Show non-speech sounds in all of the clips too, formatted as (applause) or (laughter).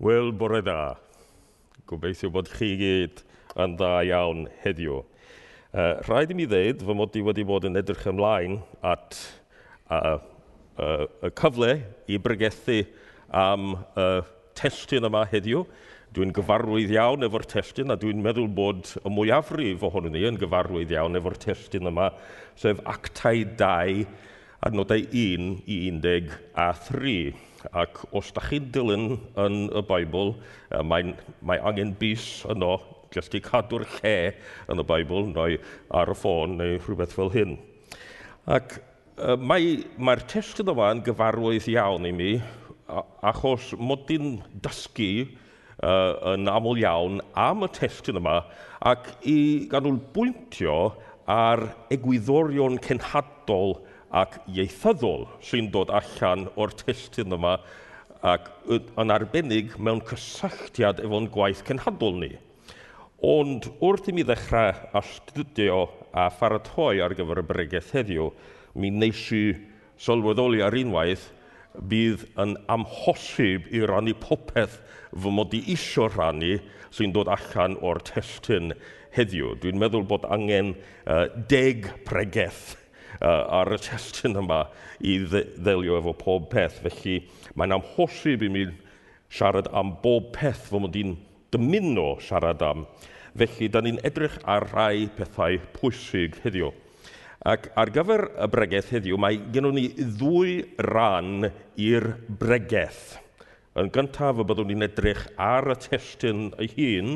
Wel, bore dda. Gobeithio bod chi gyd yn dda iawn heddiw. Uh, rhaid i mi ddweud fy mod i wedi bod yn edrych ymlaen at uh, uh, y cyfle i brygethu am y uh, testyn yma heddiw. Dwi'n gyfarwydd iawn efo'r testyn a dwi'n meddwl bod y mwyafrif ohonyn ni yn gyfarwydd iawn efo'r testyn yma, sef actau 2, adnodau 1 i 11 a 3. Ac os da chi'n dilyn yn y Beibl, mae, mae angen bus yno jyst i cadw'r lle yn y Beibl neu ar y ffôn neu rhywbeth fel hyn. Ac mae'r mae testyn yma yn gyfarwydd iawn i mi achos mod i'n dysgu uh, yn aml iawn am y testyn yma ac i ganolbwyntio ar egwyddorion cenhadol ac ieithyddol sy'n dod allan o'r testyn yma ac yn arbennig mewn cysylltiad efo'n gwaith cenhadol ni. Ond wrth i mi ddechrau astudio a pharatoi ar gyfer y bregaeth heddiw, mi wnes i sylweddoli ar unwaith bydd yn amhosib i rannu popeth fy mod i isio rannu sy'n dod allan o'r testyn heddiw. Dwi'n meddwl bod angen uh, deg pregeth uh, ar y testyn yma i ddelio efo pob peth. Felly mae'n amhosib i mi siarad am bob peth fy mod i'n dymuno siarad am. Felly, da ni'n edrych ar rai pethau pwysig heddiw. Ac ar gyfer y bregeth heddiw, mae gennym ni ddwy ran i'r bregeth. Yn gyntaf, y byddwn ni'n edrych ar y testyn ei hun,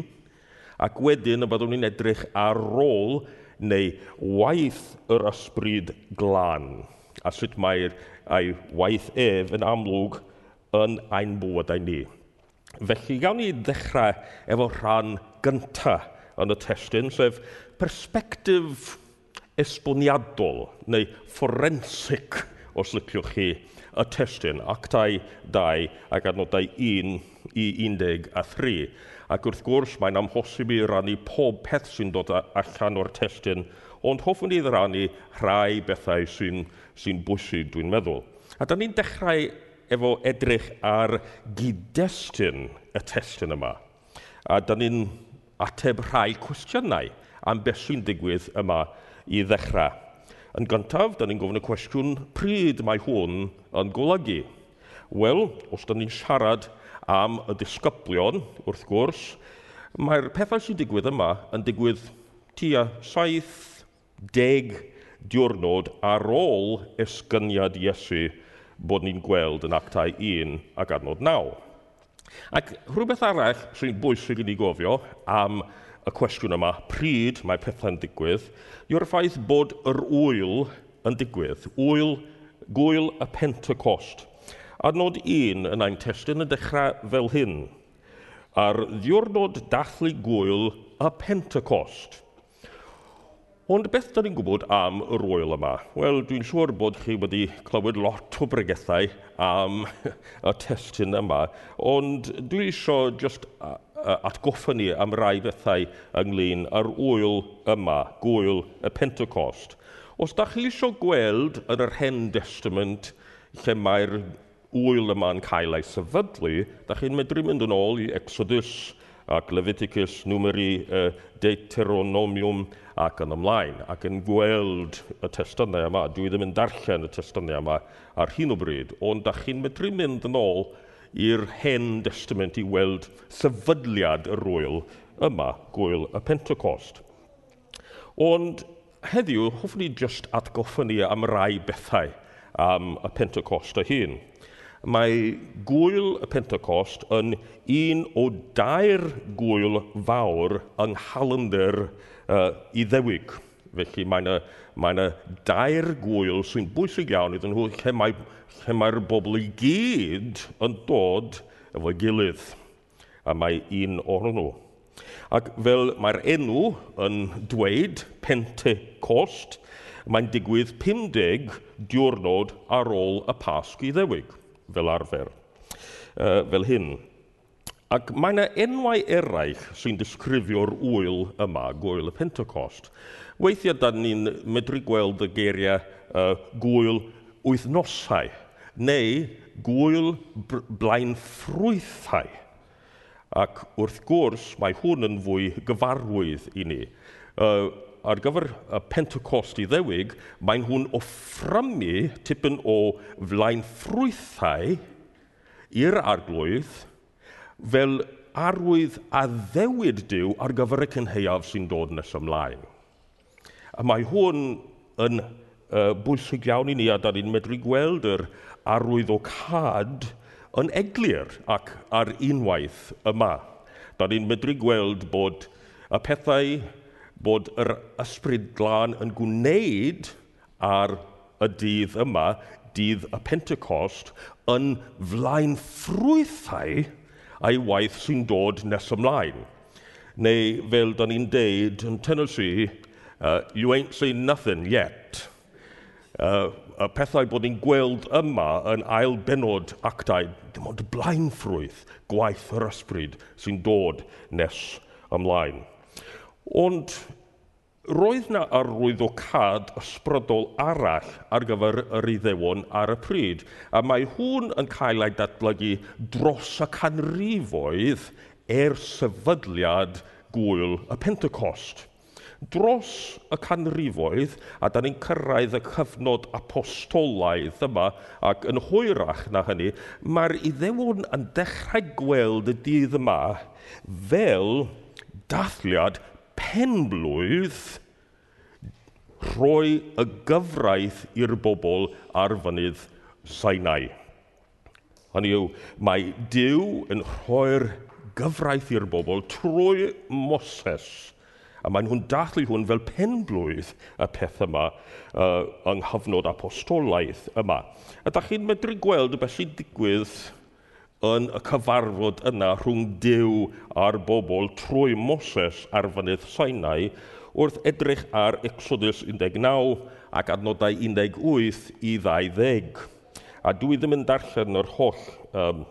ac wedyn y byddwn ni'n edrych ar rôl neu waith yr ysbryd glân. A sut mae'r ei waith ef yn amlwg yn ein bywydau ni. Felly gawn ni ddechrau efo rhan gyntaf yn y testyn, sef persbectif esboniadol neu forensic, os liciwch chi, y testyn, actau 2 ac adnodau 1 i 11 a 3 ac wrth gwrs mae'n amhosib i rannu pob peth sy'n dod allan o'r testyn, ond hoffwn i rannu rhai bethau sy'n sy bwysig, dwi'n meddwl. A da ni'n dechrau efo edrych ar gyd-destun y testyn yma. A da ni'n ateb rhai cwestiynau am beth sy'n digwydd yma i ddechrau. Yn gyntaf, da ni'n gofyn y cwestiwn pryd mae hwn yn golygu. Wel, os da ni'n siarad am y disgyblion, wrth gwrs, mae'r pethau sy'n digwydd yma yn digwydd tua 70 diwrnod ar ôl esgyniad Iesu bod ni'n gweld yn actau 1 ac adnod 9. Ac rhywbeth arall sy'n bwysig i ni gofio am y cwestiwn yma, pryd mae pethau'n digwydd, yw'r ffaith bod yr wyl yn digwydd, wyl, gwyl y Pentecost – Adnod 1 yn ein testyn yn dechrau fel hyn, ar ddiwrnod dathlu gwyl y Pentecost. Ond beth da ni'n gwybod am yr oel yma? Wel, dwi'n siŵr bod chi wedi clywed lot o bregethau am (laughs) y testyn yma, ond dwi eisiau just atgoffa ni am rai bethau ynglyn â'r wyl yma, gwyl y Pentecost. Os da chi eisiau gweld yn yr Hen Testament lle mae'r wyl yma'n cael ei sefydlu, da chi'n medru mynd yn ôl i Exodus ac Leviticus numeri uh, Deuteronomium ac yn ymlaen, ac yn gweld y testynau yma. Dwi ddim yn darllen y testynau yma ar hyn o bryd, ond da chi'n medru mynd yn ôl i'r hen testament i weld sefydliad yr wyl yma, gwyl y Pentecost. Ond heddiw, hoffwn i just atgoffa ni am rai bethau am y Pentecost y hun mae gwyl y Pentecost yn un o dair gwyl fawr yng nghalendr uh, i ddewig. Felly mae yna mae yna dair gwyl sy'n bwysig iawn iddyn nhw lle mae'r mae, mae bobl i gyd yn dod efo gilydd. A mae un o'r nhw. Ac fel mae'r enw yn dweud, Pentecost, mae'n digwydd 50 diwrnod ar ôl y Pasg i ddewig fel arfer, uh, fel hyn. Ac mae yna enwau eraill sy'n disgrifio'r wyl yma, gwyl y Pentecost. Weithiau da ni'n medru gweld y geiriau uh, gwyl wythnosau neu gwyl blaen ffrwythau. Ac wrth gwrs, mae hwn yn fwy gyfarwydd i ni. Uh, ar gyfer y Pentecost i ddewig, mae nhw'n offrymu tipyn o flaen ffrwythau i'r arglwydd fel arwydd a ddewyd diw ar gyfer y cynheuaf sy'n dod nes ymlaen. A mae hwn yn uh, bwysig iawn i ni a da ni'n medru gweld yr arwydd o cad yn eglir ac ar unwaith yma. Da ni'n medru gweld bod y pethau bod yr ysbryd glân yn gwneud ar y dydd yma, dydd y Pentecost, yn flaen ffrwythau a'i waith sy'n dod nes ymlaen. Neu fel da ni'n deud yn Tennessee, uh, you ain't seen nothing yet. Uh, y pethau bod ni'n gweld yma yn ail benod actau, dim ond blaenffrwydd gwaith yr ysbryd sy'n dod nes ymlaen. Ond roedd na arwyddocad ysbrydol arall ar gyfer yr iddewon ar y pryd, a mae hwn yn cael ei datblygu dros y canrifoedd er sefydliad gwyl y Pentecost. Dros y canrifoedd, a da ni'n cyrraedd y cyfnod apostolaidd yma, ac yn hwyrach na hynny, mae'r iddewon yn dechrau gweld y dydd yma fel dathliad penblwydd rhoi y gyfraith i'r bobl ar fynydd Sinai. Hynny yw, mae Dyw yn rhoi'r gyfraith i'r bobl trwy Moses. A mae nhw'n dathlu hwn fel penblwydd y peth yma uh, yng nghyfnod apostolaeth yma. A da chi'n medru gweld y beth sy'n digwydd yn y cyfarfod yna rhwng Dyw a'r bobl trwy Moses ar fynydd Sinai wrth edrych ar Exodus 19 ac adnodau 18 i 20. A dwi ddim yn darllen yr holl um,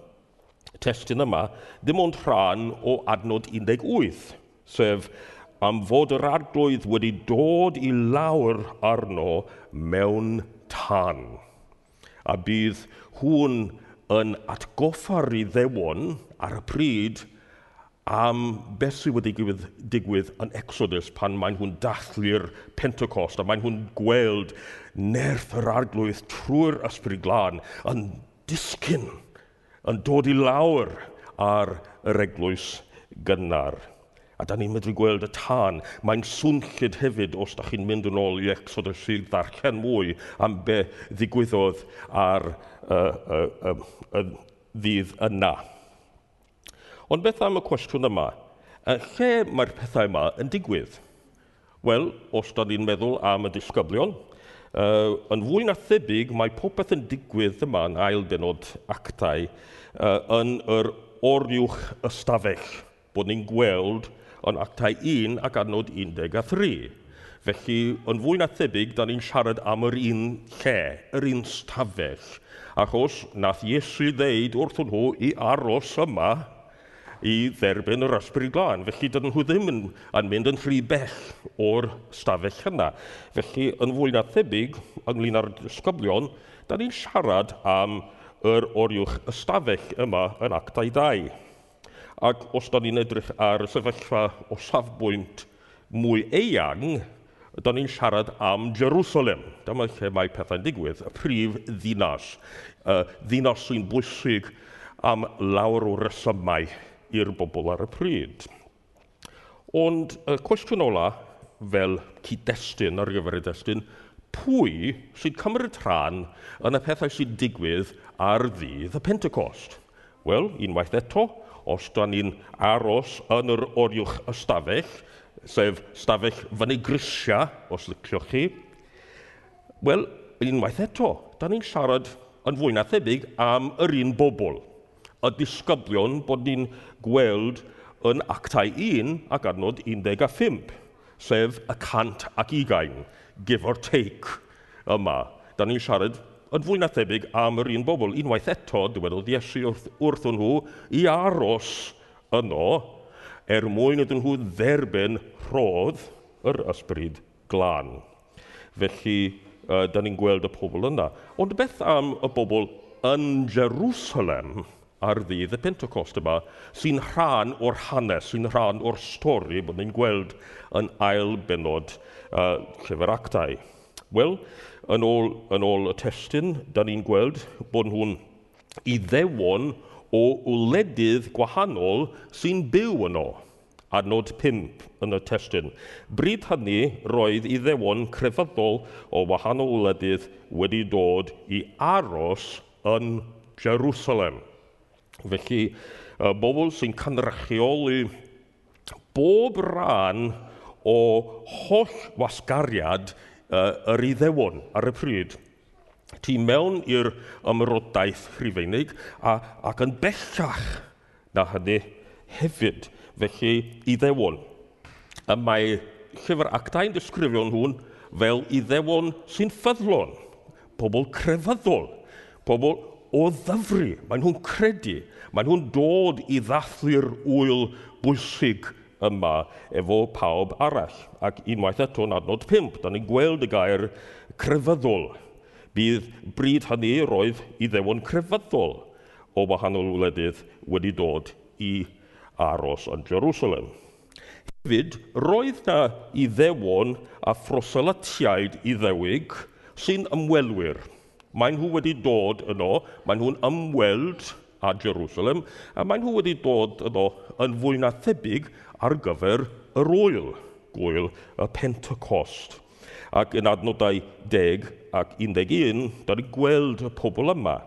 testyn yma, dim ond rhan o adnod 18, sef am fod yr arglwydd wedi dod i lawr arno mewn tan. A bydd hwn yn atgoffa'r iddewon ar y pryd am beth sydd wedi digwydd, digwydd yn Exodus pan maen nhw'n dathlu'r Pentecost a maen nhw'n gweld nerth yr arglwydd trwy'r ysbryd glân yn disgyn, yn dod i lawr ar yr eglwys gynnar a da ni'n medru gweld y tân. Mae'n swnllid hefyd os da chi'n mynd yn ôl i exod y sydd ddarllen mwy am be ddigwyddodd ar y, uh, uh, uh, ddydd yna. Ond beth am y cwestiwn yma? Lle mae'r pethau yma yn digwydd? Wel, os da ni'n meddwl am y disgyblion, uh, yn fwy na thebyg, mae popeth yn digwydd yma yn ail benod actau uh, yn yr oriwch ystafell, bod ni'n gweld yn actau 1 ac adnod 13. Felly, yn fwy na thebyg, da ni'n siarad am yr un lle, yr un stafell. Achos nath Iesu ddeud wrth nhw i aros yma i dderbyn yr ysbryd glân. Felly, dydyn nhw ddim yn, yn mynd yn rhy bell o'r stafell yna. Felly, yn fwy na thebyg, ynglyn â'r disgyblion, da ni'n siarad am yr oriwch ystafell yma yn actau 2. Ac os da ni'n edrych ar y sefyllfa o safbwynt mwy eang, da ni'n siarad am Jerusalem. Dyma lle mae pethau'n digwydd, y prif ddinas. Uh, ddinas sy'n bwysig am lawr o resymau i'r bobl ar y pryd. Ond y cwestiwn ola, fel cyd-destun ar gyfer y destun, pwy sy'n cymryd rhan yn y pethau sy'n digwydd ar ddydd y Pentecost? Wel, unwaith eto, os da ni'n aros yn yr oriwch ystafell, sef stafell fyny grisia, os lyciwch chi, wel, unwaith eto, da ni'n siarad yn fwy na thebyg am yr un bobl. Y disgyblion bod ni'n gweld yn actau 1 ac adnod 15, sef y cant ac ugain, give or take, yma. Da ni'n siarad yn fwy na thebyg am yr un bobl, unwaith eto, dywedodd Iesu wrth, wrth nhw i aros yno er mwyn ydyn nhw dderbyn rhodd yr ysbryd glân. Felly, uh, da ni'n gweld y pobl yna. Ond beth am y bobl yn Jerusalem ar ddydd y Pentecost yma sy'n rhan o'r hanes, sy'n rhan o'r stori bod ni'n gweld yn ail benod uh, llyfr actau. Wel, yn ôl, yn ôl y testyn, da ni'n gweld bod nhw'n i ddewon o wledydd gwahanol sy'n byw yno. Adnod 5 yn y testyn. Bryd hynny roedd i ddewon crefyddol o wahanol wledydd wedi dod i aros yn Jerusalem. Felly, y bobl sy'n canrychioli bob rhan o holl wasgariad uh, yr iddewon ar y pryd. Ti mewn i'r ymrodaeth rhifeinig a, ac yn bellach na hynny hefyd, felly iddewon. A mae llyfr actau'n disgrifio nhw'n fel iddewon sy'n ffyddlon, pobl crefyddol, pobl o ddyfru. Mae nhw'n credu, mae nhw'n dod i ddathlu'r wyl bwysig yma efo pawb arall. Ac unwaith eto'n adnod 5, da ni'n gweld y gair crefyddol. Bydd bryd hynny roedd i ddewon crefyddol o wahanol wledydd wedi dod i aros yn Jerusalem. Hefyd, roedd na i ddewon a phroselatiaid i ddewig sy'n ymwelwyr. Mae nhw wedi dod yno, mae nhw'n ymweld a Jerusalem, a mae nhw wedi dod yno yn fwy na thebyg ar gyfer yr oel, gwyl y Pentecost. Ac yn adnodau 10 ac 11, da ni gweld y pobl yma.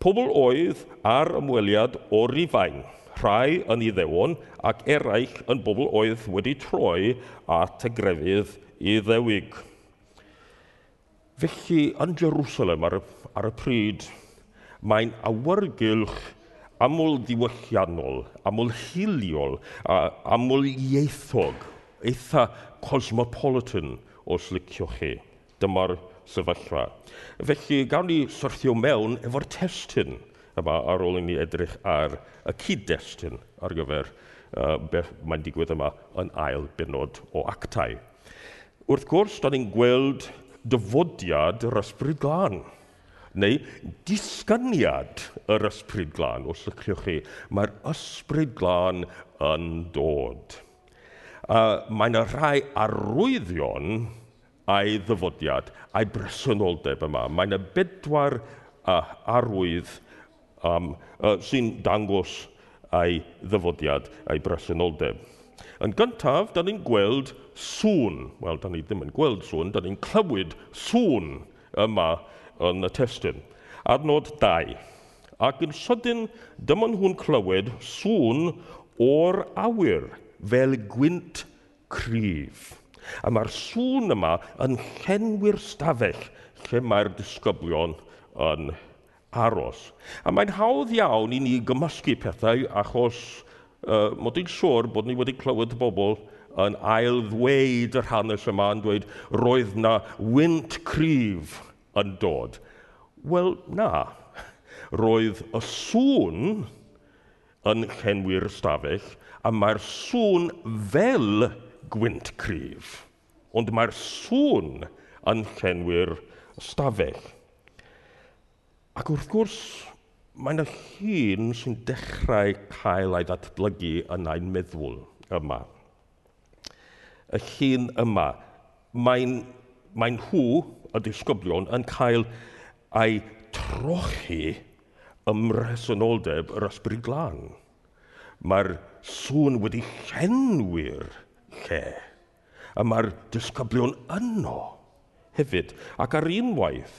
Pobl oedd ar ymweliad o rifain, rhai yn iddewon ac eraill yn bobl oedd wedi troi at y grefydd i ddewig. Felly, yn Jerusalem ar y, ar y pryd, mae'n awyrgylch aml diwylliannol, aml hiliol, a aml ieithog, eitha cosmopolitan os liciwch chi. Dyma'r sefyllfa. Felly, gawn ni syrthio mewn efo'r testyn yma ar ôl i ni edrych ar y cyd-destun ar gyfer uh, beth mae'n digwydd yma yn ail benod o actau. Wrth gwrs, da ni'n gweld dyfodiad yr ysbryd glân – neu disgyniad yr ysbryd glân, os lyciwch chi. Mae'r ysbryd glân yn dod. A mae yna rhai arwyddion a'i ddyfodiad, a'i bresenoldeb yma. Mae yna bedwar uh, arwydd um, uh, sy'n dangos a'i ddyfodiad, a'i bresenoldeb. Yn gyntaf, da ni'n gweld sŵn. Wel, da ni ddim yn gweld sŵn, da ni'n clywed sŵn yma yn y testyn. Adnod 2. Ac yn sydyn, dyma nhw'n clywed sŵn o'r awyr fel gwynt cryf. A mae'r sŵn yma yn llenwi'r stafell lle mae'r disgyblion yn aros. A mae'n hawdd iawn i ni gymysgu pethau achos uh, mod i'n siŵr bod ni wedi clywed bobl yn ail ddweud yr hanes yma yn dweud roedd na wynt cryf yn dod? Wel, na. Roedd y sŵn yn llenwi'r stafell, a mae'r sŵn fel gwynt cryf. Ond mae'r sŵn yn llenwi'r stafell. Ac wrth gwrs, mae'n y llun sy'n dechrau cael ei ddatblygu yn ein meddwl yma. Y llun yma, mae'n mae nhw, y disgyblion yn cael ei trochi ymresynoldeb yr ysbryd glân. Mae'r sŵn wedi llenwi'r lle, a mae'r disgyblion yno hefyd. Ac ar unwaith,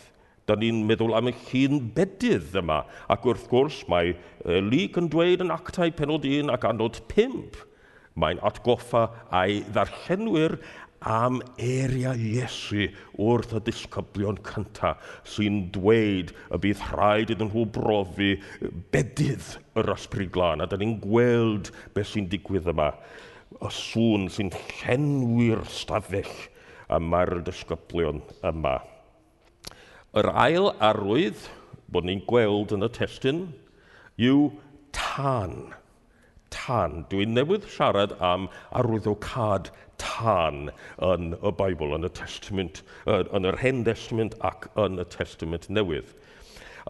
da ni'n meddwl am y llun bedydd yma, ac wrth gwrs mae e, Lyg yn dweud yn actau penod 1 ac anod 5, mae'n atgoffa a'i ddarllenwyr am eria Iesu wrth y disgyblion cynta sy'n dweud y bydd rhaid iddyn nhw brofi bedydd yr ysbryd glân. A da ni'n gweld beth sy'n digwydd yma. Y sŵn sy'n llenwi'r stafell a mae'r disgyblion yma. Yr ail arwydd bod ni'n gweld yn y testyn yw tan. Tan. Dwi'n newydd siarad am arwyddocad tan tân yn y Beibl, yn y Testament, yn yr Hen Testament ac yn y Testament newydd.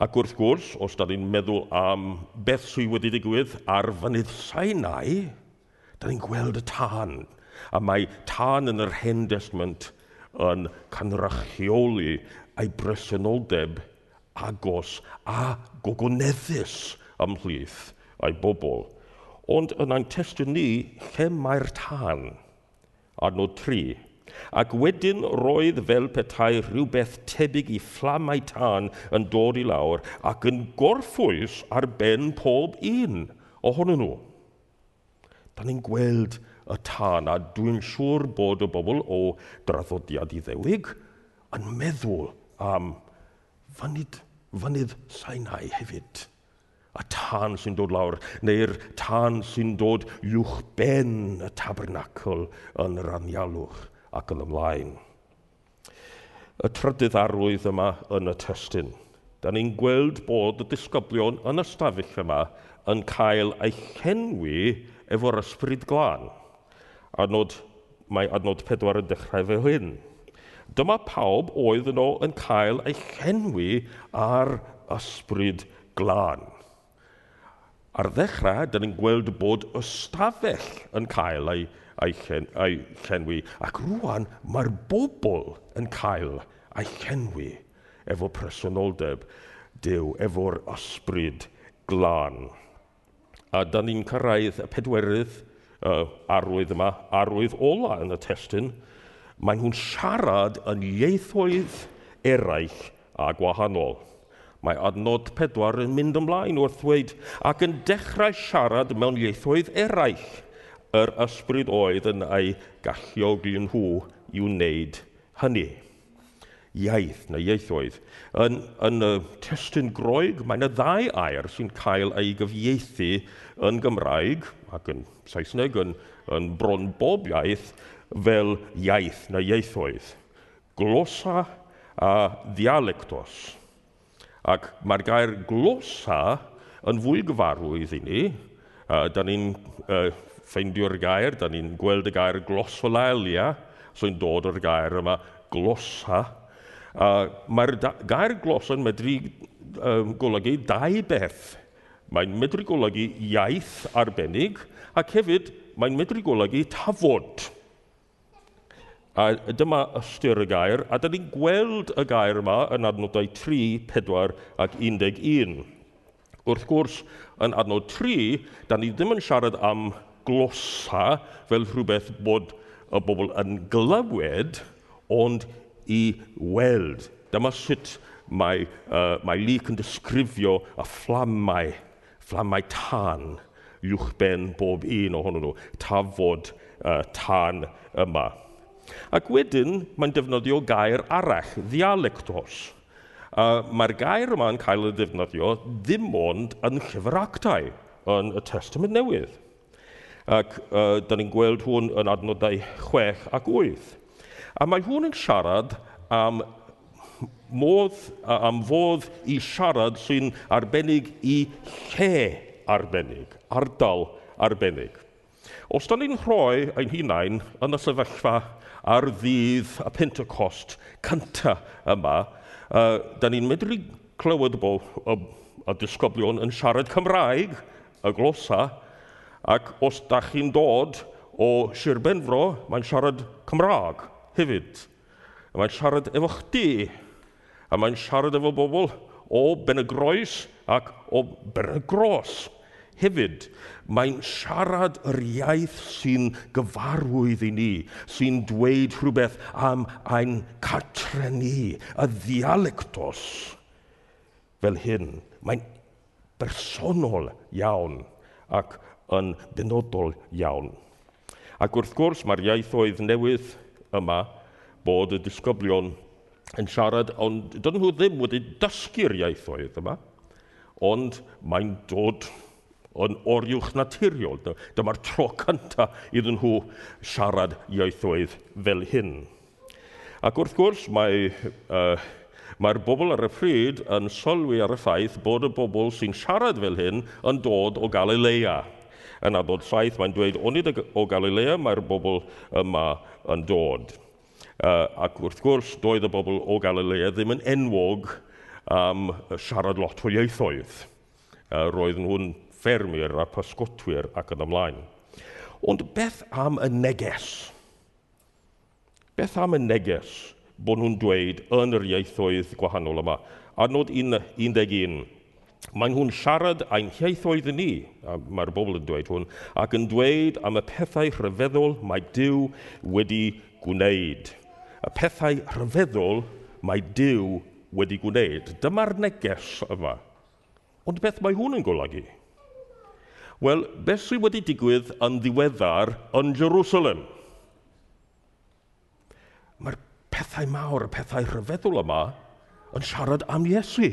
Ac wrth gwrs, os da ni'n meddwl am beth sydd wedi digwydd ar fynydd Sinai, da ni'n gweld y tân. A mae tân yn yr Hen Testament yn canrachioli ei bresenoldeb agos a gogoneddus ymhlith a'i bobl. Ond yn ein testyn ni, lle mae'r tân? adnod 3. ac wedyn roedd fel petai rhywbeth tebyg i fflamau tân yn dod i lawr ac yn gorffwys ar ben pob un ohonyn nhw. Da ni'n gweld y tân a dwi'n siŵr bod y bobl o draddodiad i ddewig yn meddwl am fynydd, fynydd Sinai hefyd y tân sy'n dod lawr, neu'r tân sy'n dod uwch ben y tabernacl yn yr anialwch ac yn ymlaen. Y trydydd arwydd yma yn y testyn. Da ni'n gweld bod y disgyblion yn y stafell yma yn cael eu llenwi efo'r ysbryd glân. Adnod, mae adnod pedwar yn dechrau fel hyn. Dyma pawb oedd yno yn cael eu llenwi ar ysbryd glân. Ar ddechrau, dyn ni'n gweld bod ystafell yn cael ei, ei, llen, ei llenwi, ac rwan mae'r bobl yn cael ei llenwi efo presenoldeb Dyw, efo'r ysbryd glân. A da ni'n cyrraedd y pedwerydd uh, arwydd yma, arwydd ola yn y testyn, mae nhw'n siarad yn ieithoedd eraill a gwahanol. Mae adnod pedwar yn mynd ymlaen wrth ddweud ac yn dechrau siarad mewn ieithoedd eraill yr ysbryd oedd yn ei galluogi nhw i wneud hynny. Iaith neu ieithoedd. Yn, yn y testyn groeg, mae yna ddau air sy'n cael ei gyfieithu yn Gymraeg ac yn Saesneg yn, yn bron bob iaith fel iaith neu ieithoedd. Glosa a dialectos. Ac mae'r gair glosa yn fwy gyfarwydd i ni. Uh, da ni'n uh, ffeindio'r gair, da ni'n gweld y gair glosolalia, sy'n dod o'r gair yma glosa. Uh, Mae'r gair glosa yn medru um, golygu dau beth. Mae'n medru golygu iaith arbennig ac hefyd mae'n medru golygu tafod. A dyma ystyr y gair, a da ni'n gweld y gair yma yn adnodau 3, 4 ac 11. Wrth gwrs, yn adnod 3, da ni ddim yn siarad am glosa fel rhywbeth bod y bobl yn glywed, ond i weld. Dyma sut mae, uh, mae Luke yn disgrifio y fflamau, fflamau tân, uwchben bob un ohonyn nhw, tafod uh, tân yma. Ac wedyn, mae'n defnyddio gair arall, ddialectos. Uh, Mae'r gair yma'n cael ei ddefnyddio ddim ond yn llyfr actau yn y testament newydd. Ac uh, da ni'n gweld hwn yn adnodau 6 ac 8. A mae hwn yn siarad am modd, am fodd i siarad sy'n arbennig i lle arbennig, ardal arbennig. Os da ni'n rhoi ein hunain yn y sefyllfa ar ddydd y Pentecost cynta yma, uh, da ni'n medru clywed bo y, y disgyblion yn siarad Cymraeg, y glosa, ac os da chi'n dod o Sir Benfro, mae'n siarad Cymraeg hefyd. Mae'n siarad efo chdi, a mae'n siarad efo bobl o Benegroes ac o Ben. Hefyd, mae'n siarad yr iaith sy'n gyfarwydd i ni, sy'n dweud rhywbeth am ein cartreni, y ddialectos fel hyn. Mae'n bersonol iawn ac yn benodol iawn. Ac wrth gwrs mae'r iaithoedd newydd yma bod y disgyblion yn siarad, ond dyn nhw ddim wedi dysgu'r iaithoedd yma, ond mae'n dod yn oriwch naturiol. Dyma'r tro cyntaf iddyn nhw siarad ieithoedd fel hyn. Ac wrth gwrs, mae, uh, mae'r bobl ar y pryd yn sylwi ar y ffaith bod y bobl sy'n siarad fel hyn yn dod o Galilea. Yn adnod saith, mae'n dweud, onid o Galilea mae'r bobl yma yn dod. Uh, ac wrth gwrs, doedd y bobl o Galilea ddim yn enwog am siarad lot o ieithoedd. Uh, roedd nhw'n ffermwyr a pysgotwyr ac yn ymlaen. Ond beth am y neges? Beth am y neges bod nhw'n dweud yn yr ieithoedd gwahanol yma? Adnod 11. Mae nhw'n siarad ein hieithoedd ni, a mae'r bobl yn dweud hwn, ac yn dweud am y pethau rhyfeddol mae Dyw wedi gwneud. Y pethau rhyfeddol mae Dyw wedi gwneud. Dyma'r neges yma. Ond beth mae hwn yn golygu? Wel, beth sydd wedi digwydd yn ddiweddar yn Jerusalem? Mae'r pethau mawr, y pethau rhyfeddol yma yn siarad am Iesu.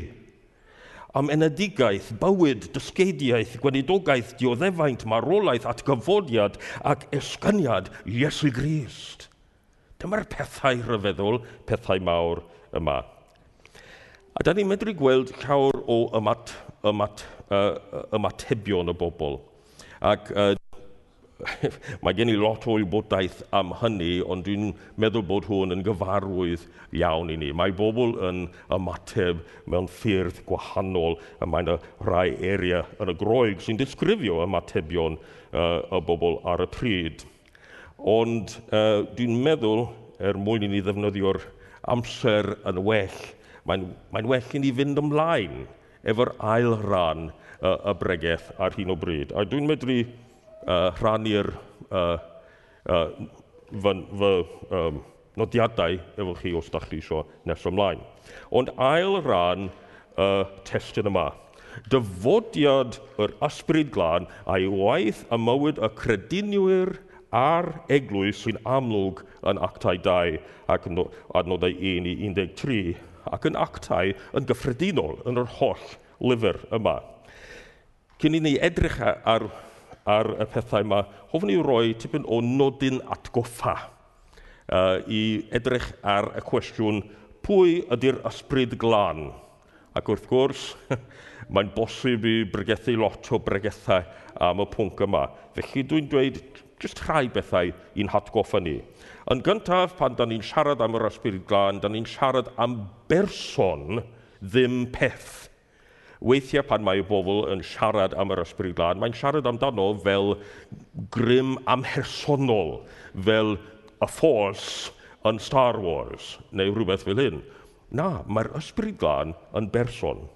Am enedigaeth, bywyd, dysgeidiaeth, gwenidogaeth, dioddefaint, marwolaeth, atgyfodiad ac esgyniad Iesu Grist. Dyma'r pethau rhyfeddol, pethau mawr yma. A da ni'n medru gweld llawer o ymat, ymat uh, ymatebion y bobl. Ac uh, (laughs) mae gen i lot o wybodaeth am hynny, ond dwi'n meddwl bod hwn yn gyfarwydd iawn i ni. Mae bobl yn ymateb mewn ffyrdd gwahanol, a mae yna rhai eria yn y groeg sy'n disgrifio ymatebion uh, y bobl ar y pryd. Ond uh, dwi'n meddwl, er mwyn i ni ddefnyddio'r amser yn well, mae'n mae well i ni fynd ymlaen efo'r ail rhan uh, y bregaeth ar hyn o bryd. A dwi'n medru uh, rhannu'r uh, uh, fy, fy um, nodiadau efo chi os da chi eisiau nes ymlaen. Ond ail rhan uh, testyn yma, dyfodiad yr ysbryd glân a'i waith y mywyd y crediniwyr a'r eglwys sy'n amlwg yn actau 2 ac adnodau 1 i 13 ac yn actau yn gyffredinol yn yr holl lyfr yma. Cyn i ni edrych ar, ar y pethau yma, hofn i roi tipyn o nodyn atgoffa uh, i edrych ar y cwestiwn pwy ydy'r ysbryd glân. Ac wrth gwrs, (laughs) mae'n bosib i bregethu lot o bregethau am y pwnc yma. Felly dwi'n dweud jyst rhai bethau i'n hatgoffa ni. Yn gyntaf, pan da ni'n siarad am yr ysbryd glân, da ni'n siarad am berson ddim peth. Weithiau pan mae bobl yn siarad am yr ysbryd glân, mae'n siarad amdano fel grym amhersonol, fel y ffos yn Star Wars, neu rhywbeth fel hyn. Na, mae'r ysbryd glân yn berson.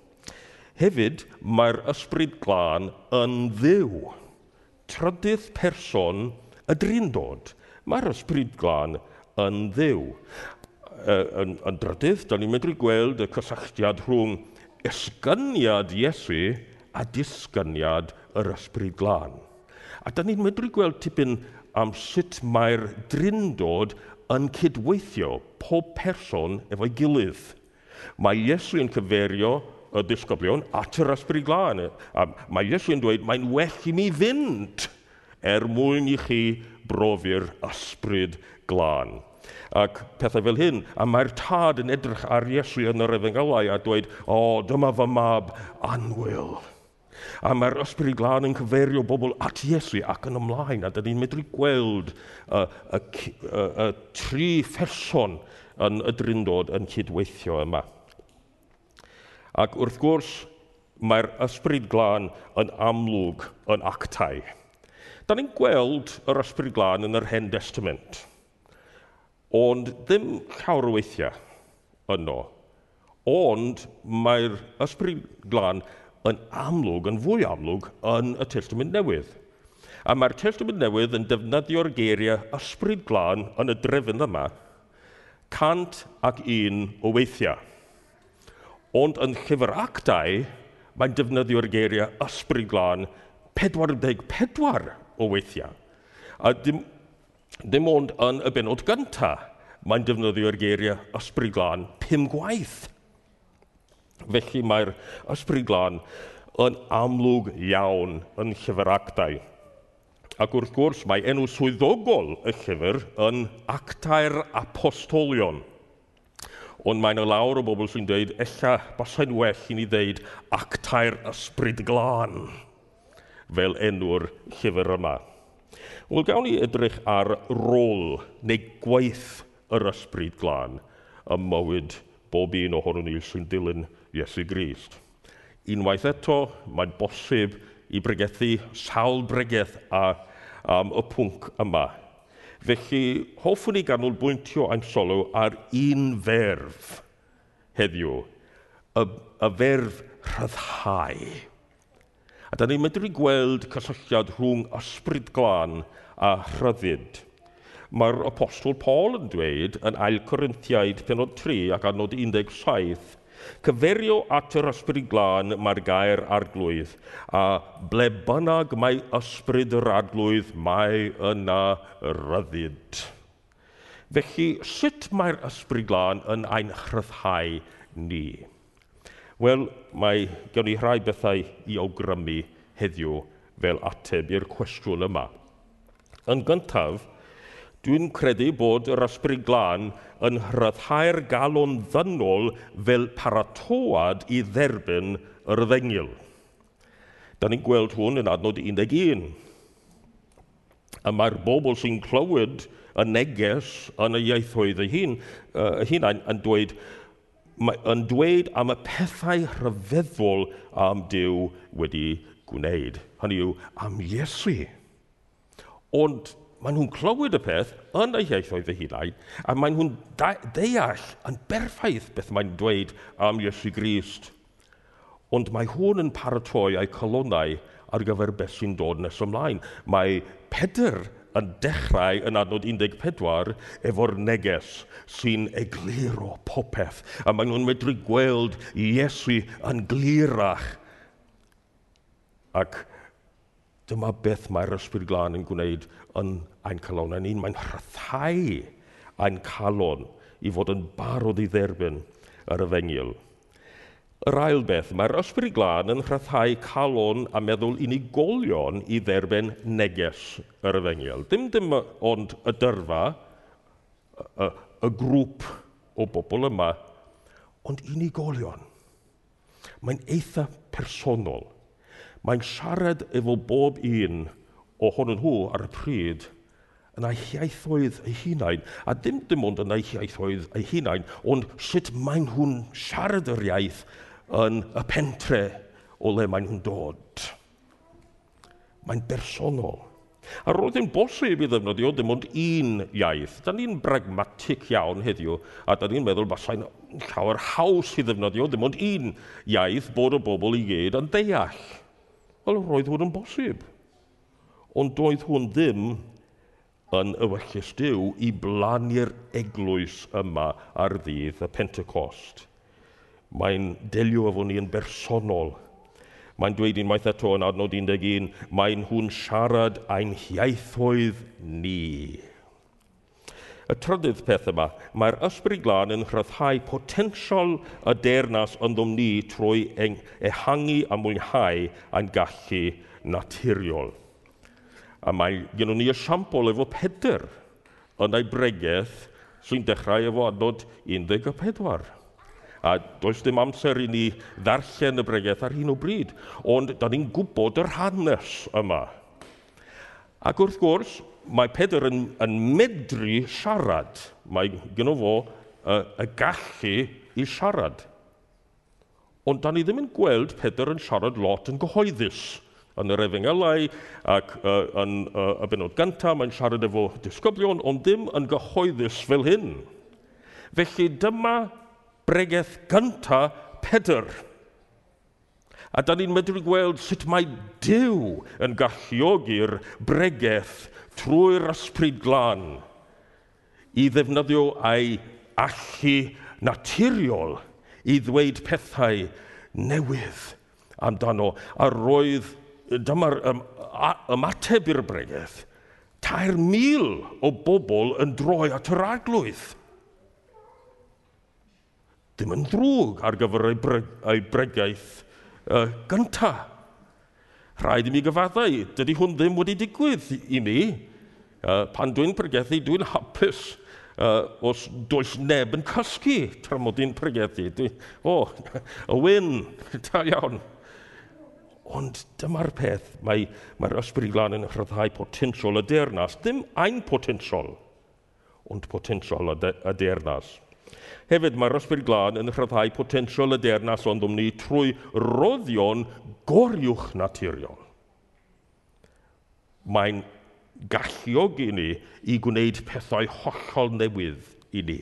Hefyd, mae'r ysbryd glân yn ddiw. Trydydd person y drindod. Mae'r ysbryd glân yn ddiw. E, yn, yn drydydd, da ni'n medru gweld y cysylltiad rhwng esgyniad Iesu a disgyniad yr ysbryd glân. A da ni'n medru gweld tipyn am sut mae'r drindod yn cydweithio pob person efo'i gilydd. Mae Iesu yn cyferio y disgyblion at yr ysbryd glân. A mae Iesu yn dweud, mae'n well i mi fynd er mwyn i chi brofi'r ysbryd glân. Ac pethau fel hyn, a mae'r tad yn edrych ar Iesu yn yr efengelau a dweud, o, dyma fy mab anwyl. A mae'r ysbryd glân yn cyferio bobl at Iesu ac yn ymlaen, a dyn ni'n medru gweld y, y, y, y tri pherson yn y drindod yn cydweithio yma. Ac wrth gwrs, mae'r ysbryd glân yn amlwg yn actau. Da ni'n gweld yr ysbryd glân yn yr hen testament, ond ddim llawer o weithiau yno. Ond mae'r ysbryd glân yn amlwg, yn fwy amlwg, yn y testament newydd. A mae'r testament newydd yn defnyddio'r geiriau ysbryd glân yn y drefn yma, cant ac un o weithiau. Ond yn llyfr actau, mae'n defnyddio'r geiriau ysbryd glân 44 o weithiau. A dim, dim ond yn y benod gyntaf, mae'n defnyddio'r geiriau ysbryd glân pum gwaith. Felly mae'r ysbryd glân yn amlwg iawn yn llyfr actau. Ac wrth gwrs mae enw swyddogol y llyfr yn actau'r apostolion. Ond mae'n y lawr o bobl sy'n dweud, ella, basau'n well i ni ddeud actau'r ysbryd glân fel enw'r llyfr yma. Wel, gawn ni edrych ar rôl neu gwaith yr ysbryd glân ym mywyd bob un ohonyn ni sy'n dilyn Iesu Grist. Unwaith eto, mae'n bosib i bregethu sawl bregeth a, am y pwnc yma. Felly, hoffwn i ganolbwyntio ein solo ar un ferf heddiw, y, y ferf rhyddhau. A da ni'n medru gweld cysylltiad rhwng ysbryd glân a rhyddid. Mae'r apostol Paul yn dweud yn ail Corinthiaid penod 3 ac anod 17, cyferio at yr ysbryd glân mae'r gair arglwydd, a ble bynnag mae ysbryd yr arglwydd mae yna ryddid. Felly, sut mae'r ysbryd glân yn ein rhyddhau ni? Wel, mae gen i rhai bethau i awgrymu heddiw fel ateb i'r cwestiwn yma. Yn gyntaf, dwi'n credu bod yr ysbryd glân yn rhyddhau'r galon ddynol fel paratoad i dderbyn yr ddengil. Da ni'n gweld hwn yn adnod 11. A mae'r bobl sy'n clywed y neges yn y ieithoedd y hun, uh, hunain yn dweud, yn dweud am y pethau rhyfeddol am Dyw wedi gwneud. Hynny yw, am Iesu. Ond maen nhw'n clywed y peth yn eu ieithoedd eu hunain, a maen nhw'n deall yn berffaith beth mae'n dweud am Iesu Grist. Ond mae hwn yn paratoi eu colonnau ar gyfer beth sy'n dod nes ymlaen. Mae Pedr yn dechrau yn adnod 14 efo'r neges sy'n egluro popeth. A maen nhw'n medru gweld Iesu yn glirach. Ac dyma beth mae'r ysbryd glân yn gwneud yn ein calon. Yn un, mae'n rhyddhau ein calon i fod yn barod i dderbyn yr yfengil. Yr ail beth, mae'r ysbryd glân yn rhathau calon a meddwl unigolion i dderbyn neges yr efengyl. Dim dim ond y dyrfa, y, y grŵp o bobl yma, ond unigolion. Mae'n eitha personol. Mae'n siarad efo bob un ohonyn nhw ar y pryd yn eu hiaithoedd eu hunain, a dim dim ond yn eu hiaithoedd eu hunain, ond sut maen nhw'n siarad yr iaith yn y pentre o le maen nhw'n dod. Mae'n bersonol. A roedd yn bosib i ddefnyddio dim ond un iaith. Da ni'n bragmatic iawn heddiw, a da ni'n meddwl basai'n llawer haws i ddefnyddio dim ond un iaith bod y bobl i gyd yn deall. Wel, roedd hwn yn bosib. Ond doedd hwn ddim yn y wellus diw i blannu'r eglwys yma ar ddydd y Pentecost. Mae'n delio efo ni yn bersonol. Mae'n dweud unwaith eto yn adnod 11, mae'n hwn siarad ein hiaithoedd ni. Y trydydd peth yma, mae'r ysbryd glân yn rhyddhau potensial y dernas yn ddwm ni trwy ehangu a mwynhau ein gallu naturiol. A mae gen ni esiampl efo Pedr yn ei bregeth sy'n dechrau efo adnod 14. A does dim amser i ni ddarllen y bregaeth ar hyn o bryd, ond da ni'n gwybod yr hanes yma. Ac wrth gwrs, mae Pedr yn, yn medru siarad. Mae gen fo y, y gallu i siarad. Ond da ni ddim yn gweld Pedr yn siarad lot yn gyhoeddus yn yr efengelau ac uh, yn uh, y benod gyntaf mae'n siarad efo disgyblion, ond ddim yn gyhoeddus fel hyn. Felly dyma bregeth gyntaf Pedr. A da ni'n medru gweld sut mae Dyw yn galluogi'r bregeth trwy'r ysbryd glân i ddefnyddio ei allu naturiol i ddweud pethau newydd amdano. A roedd dyma'r ymateb i'r bregeth. Tair mil o bobl yn droi at yr arglwydd ddim yn ddrwg ar gyfer ei, bryg, ei bregaeth uh, gyntaf. Rhaid i mi gyfaddau, dydy hwn ddim wedi digwydd i mi. Uh, pan dwi'n pregethu, dwi'n hapus uh, os does neb yn cysgu tra mod i'n pregethu. Dwi, o, oh, y wyn, (laughs) da iawn. Ond dyma'r peth, mae, mae'r ysbryd lan yn rhyddhau potensiol y deyrnas, ddim ein potensiol, ond potensiol y deyrnas. Hefyd mae'r ysbryd glân yn rhyddhau potensiol y dernas ond ni trwy roddion goriwch naturiol. Mae'n galluog i ni i gwneud pethau hollol newydd i ni,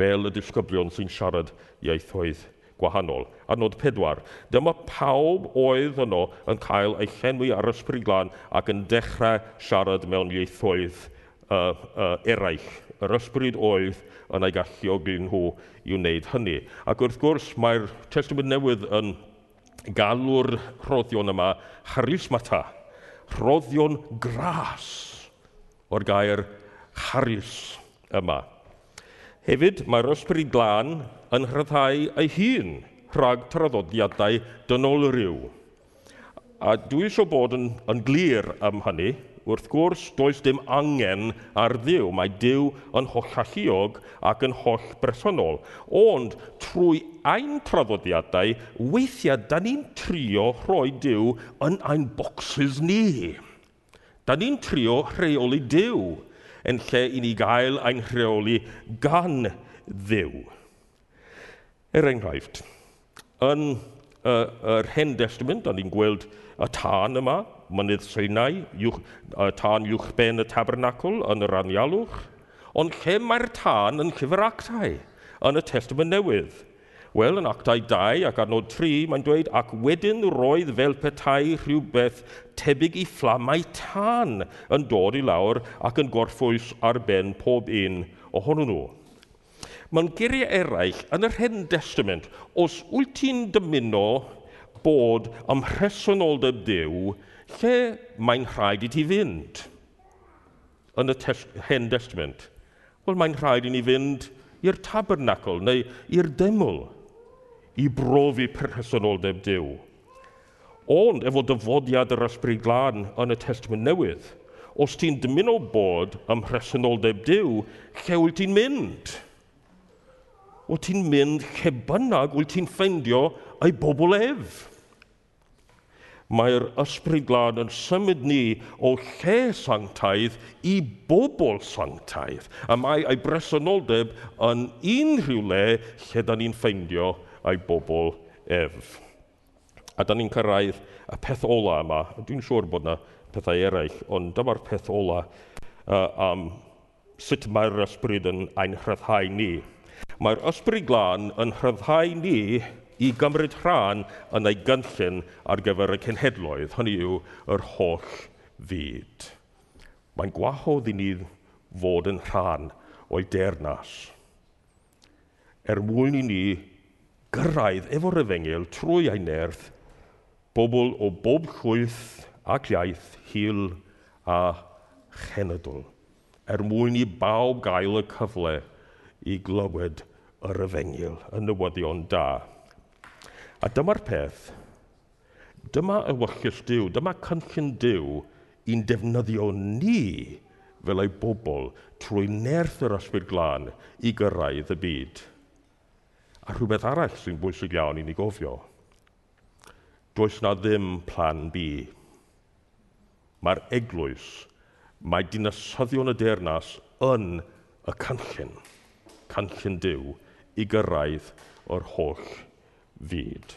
fel y disgyblion sy'n siarad ieithoedd gwahanol. Adnod pedwar, dyma pawb oedd yno yn cael eu llenwi ar ysbryd glân ac yn dechrau siarad mewn ieithoedd gwahanol uh, uh, eraill. Yr ysbryd oedd yn ei galluogi nhw i wneud hynny. Ac wrth gwrs, mae'r testament newydd yn galw'r rhoddion yma charismata, rhoddion gras o'r gair charis yma. Hefyd, mae'r ysbryd glân yn rhyddhau ei hun rhag traddodiadau dynol ryw. A dwi eisiau bod yn, yn glir am hynny, Wrth gwrs, does dim angen ar ddiw. Mae diw yn hollalliog ac yn holl bresonol. Ond trwy ein traddodiadau, weithiau da ni'n trio rhoi diw yn ein bocsys ni. Da ni'n trio rheoli diw yn lle i ni gael ein rheoli gan ddiw. Er enghraifft, yn uh, yr Hen Testament, da ni'n gweld y tân yma, mynydd Seinau, uwch, uh, tân uwchben y tabernacl yn yr anialwch, ond lle mae'r tân yn llyfr actau? Yn y testament newydd? Wel, yn actau 2 ac adnod 3, mae'n dweud, ac wedyn roedd fel petai rhywbeth tebyg i fflamau tân yn dod i lawr ac yn gorffwys ar ben pob un ohonyn nhw. Mae'n geiriau eraill, yn yr Hen Testament, os wyt ti'n dymuno bod ym mhresonoldeb Dyw lle mae'n rhaid i ti fynd yn y hen testament? Wel, mae'n rhaid i ni fynd i'r tabernacl neu i'r deml i brofi personoldeb Dyw. Ond efo dyfodiad yr ysbryd glân yn y testament newydd, os ti'n dymuno bod ym mhresonoldeb Dyw, lle wyt ti'n mynd? Wyt ti'n mynd lle bynnag wyt ti'n ffeindio ei bobl ef? mae'r ysbryd glad yn symud ni o lle sanctaidd i bobl sanctaidd. A mae ei bresonoldeb yn unrhyw le lle da ni'n ffeindio ei bobl ef. A da ni'n cyrraedd y peth ola yma. Dwi'n siŵr bod yna pethau eraill, ond dyma'r peth ola uh, am sut mae'r ysbryd yn ein rhyddhau ni. Mae'r ysbryd glân yn rhyddhau ni i gymryd rhan yn ei gynllun ar gyfer y cenhedloedd, hynny yw yr holl fyd. Mae'n gwahodd i ni fod yn rhan o'i dernas. Er mwyn i ni gyrraedd efo'r efengil trwy ein nerth bobl o bob chwyth ac iaith, hil a chenedl, er mwyn i bawb gael y cyfle i glywed yr efengil yn newyddion da. A dyma'r peth. Dyma y wyllus diw, dyma cynllun diw i'n defnyddio ni fel ei bobl trwy nerth yr ysbryd glân i gyrraedd y byd. A rhywbeth arall sy'n bwysig iawn i ni gofio. Does na ddim plan B. Mae'r eglwys, mae dinasyddion y dernas yn y canllun, canllun diw, i gyrraedd o'r holl fyd.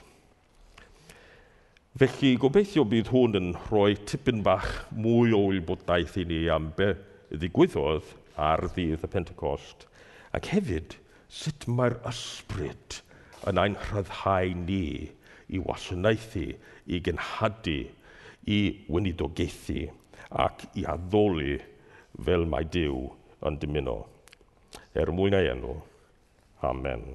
Felly gobeithio bydd hwn yn rhoi tipyn bach mwy o wybodaeth i ni am be ddigwyddodd ar ddydd y Pentecost ac hefyd sut mae'r ysbryd yn ein rhyddhau ni i wasanaethu, i gynhadu, i wynidogaethu ac i addoli fel mae Dyw yn dymuno. Er mwyn ei enw. Amen.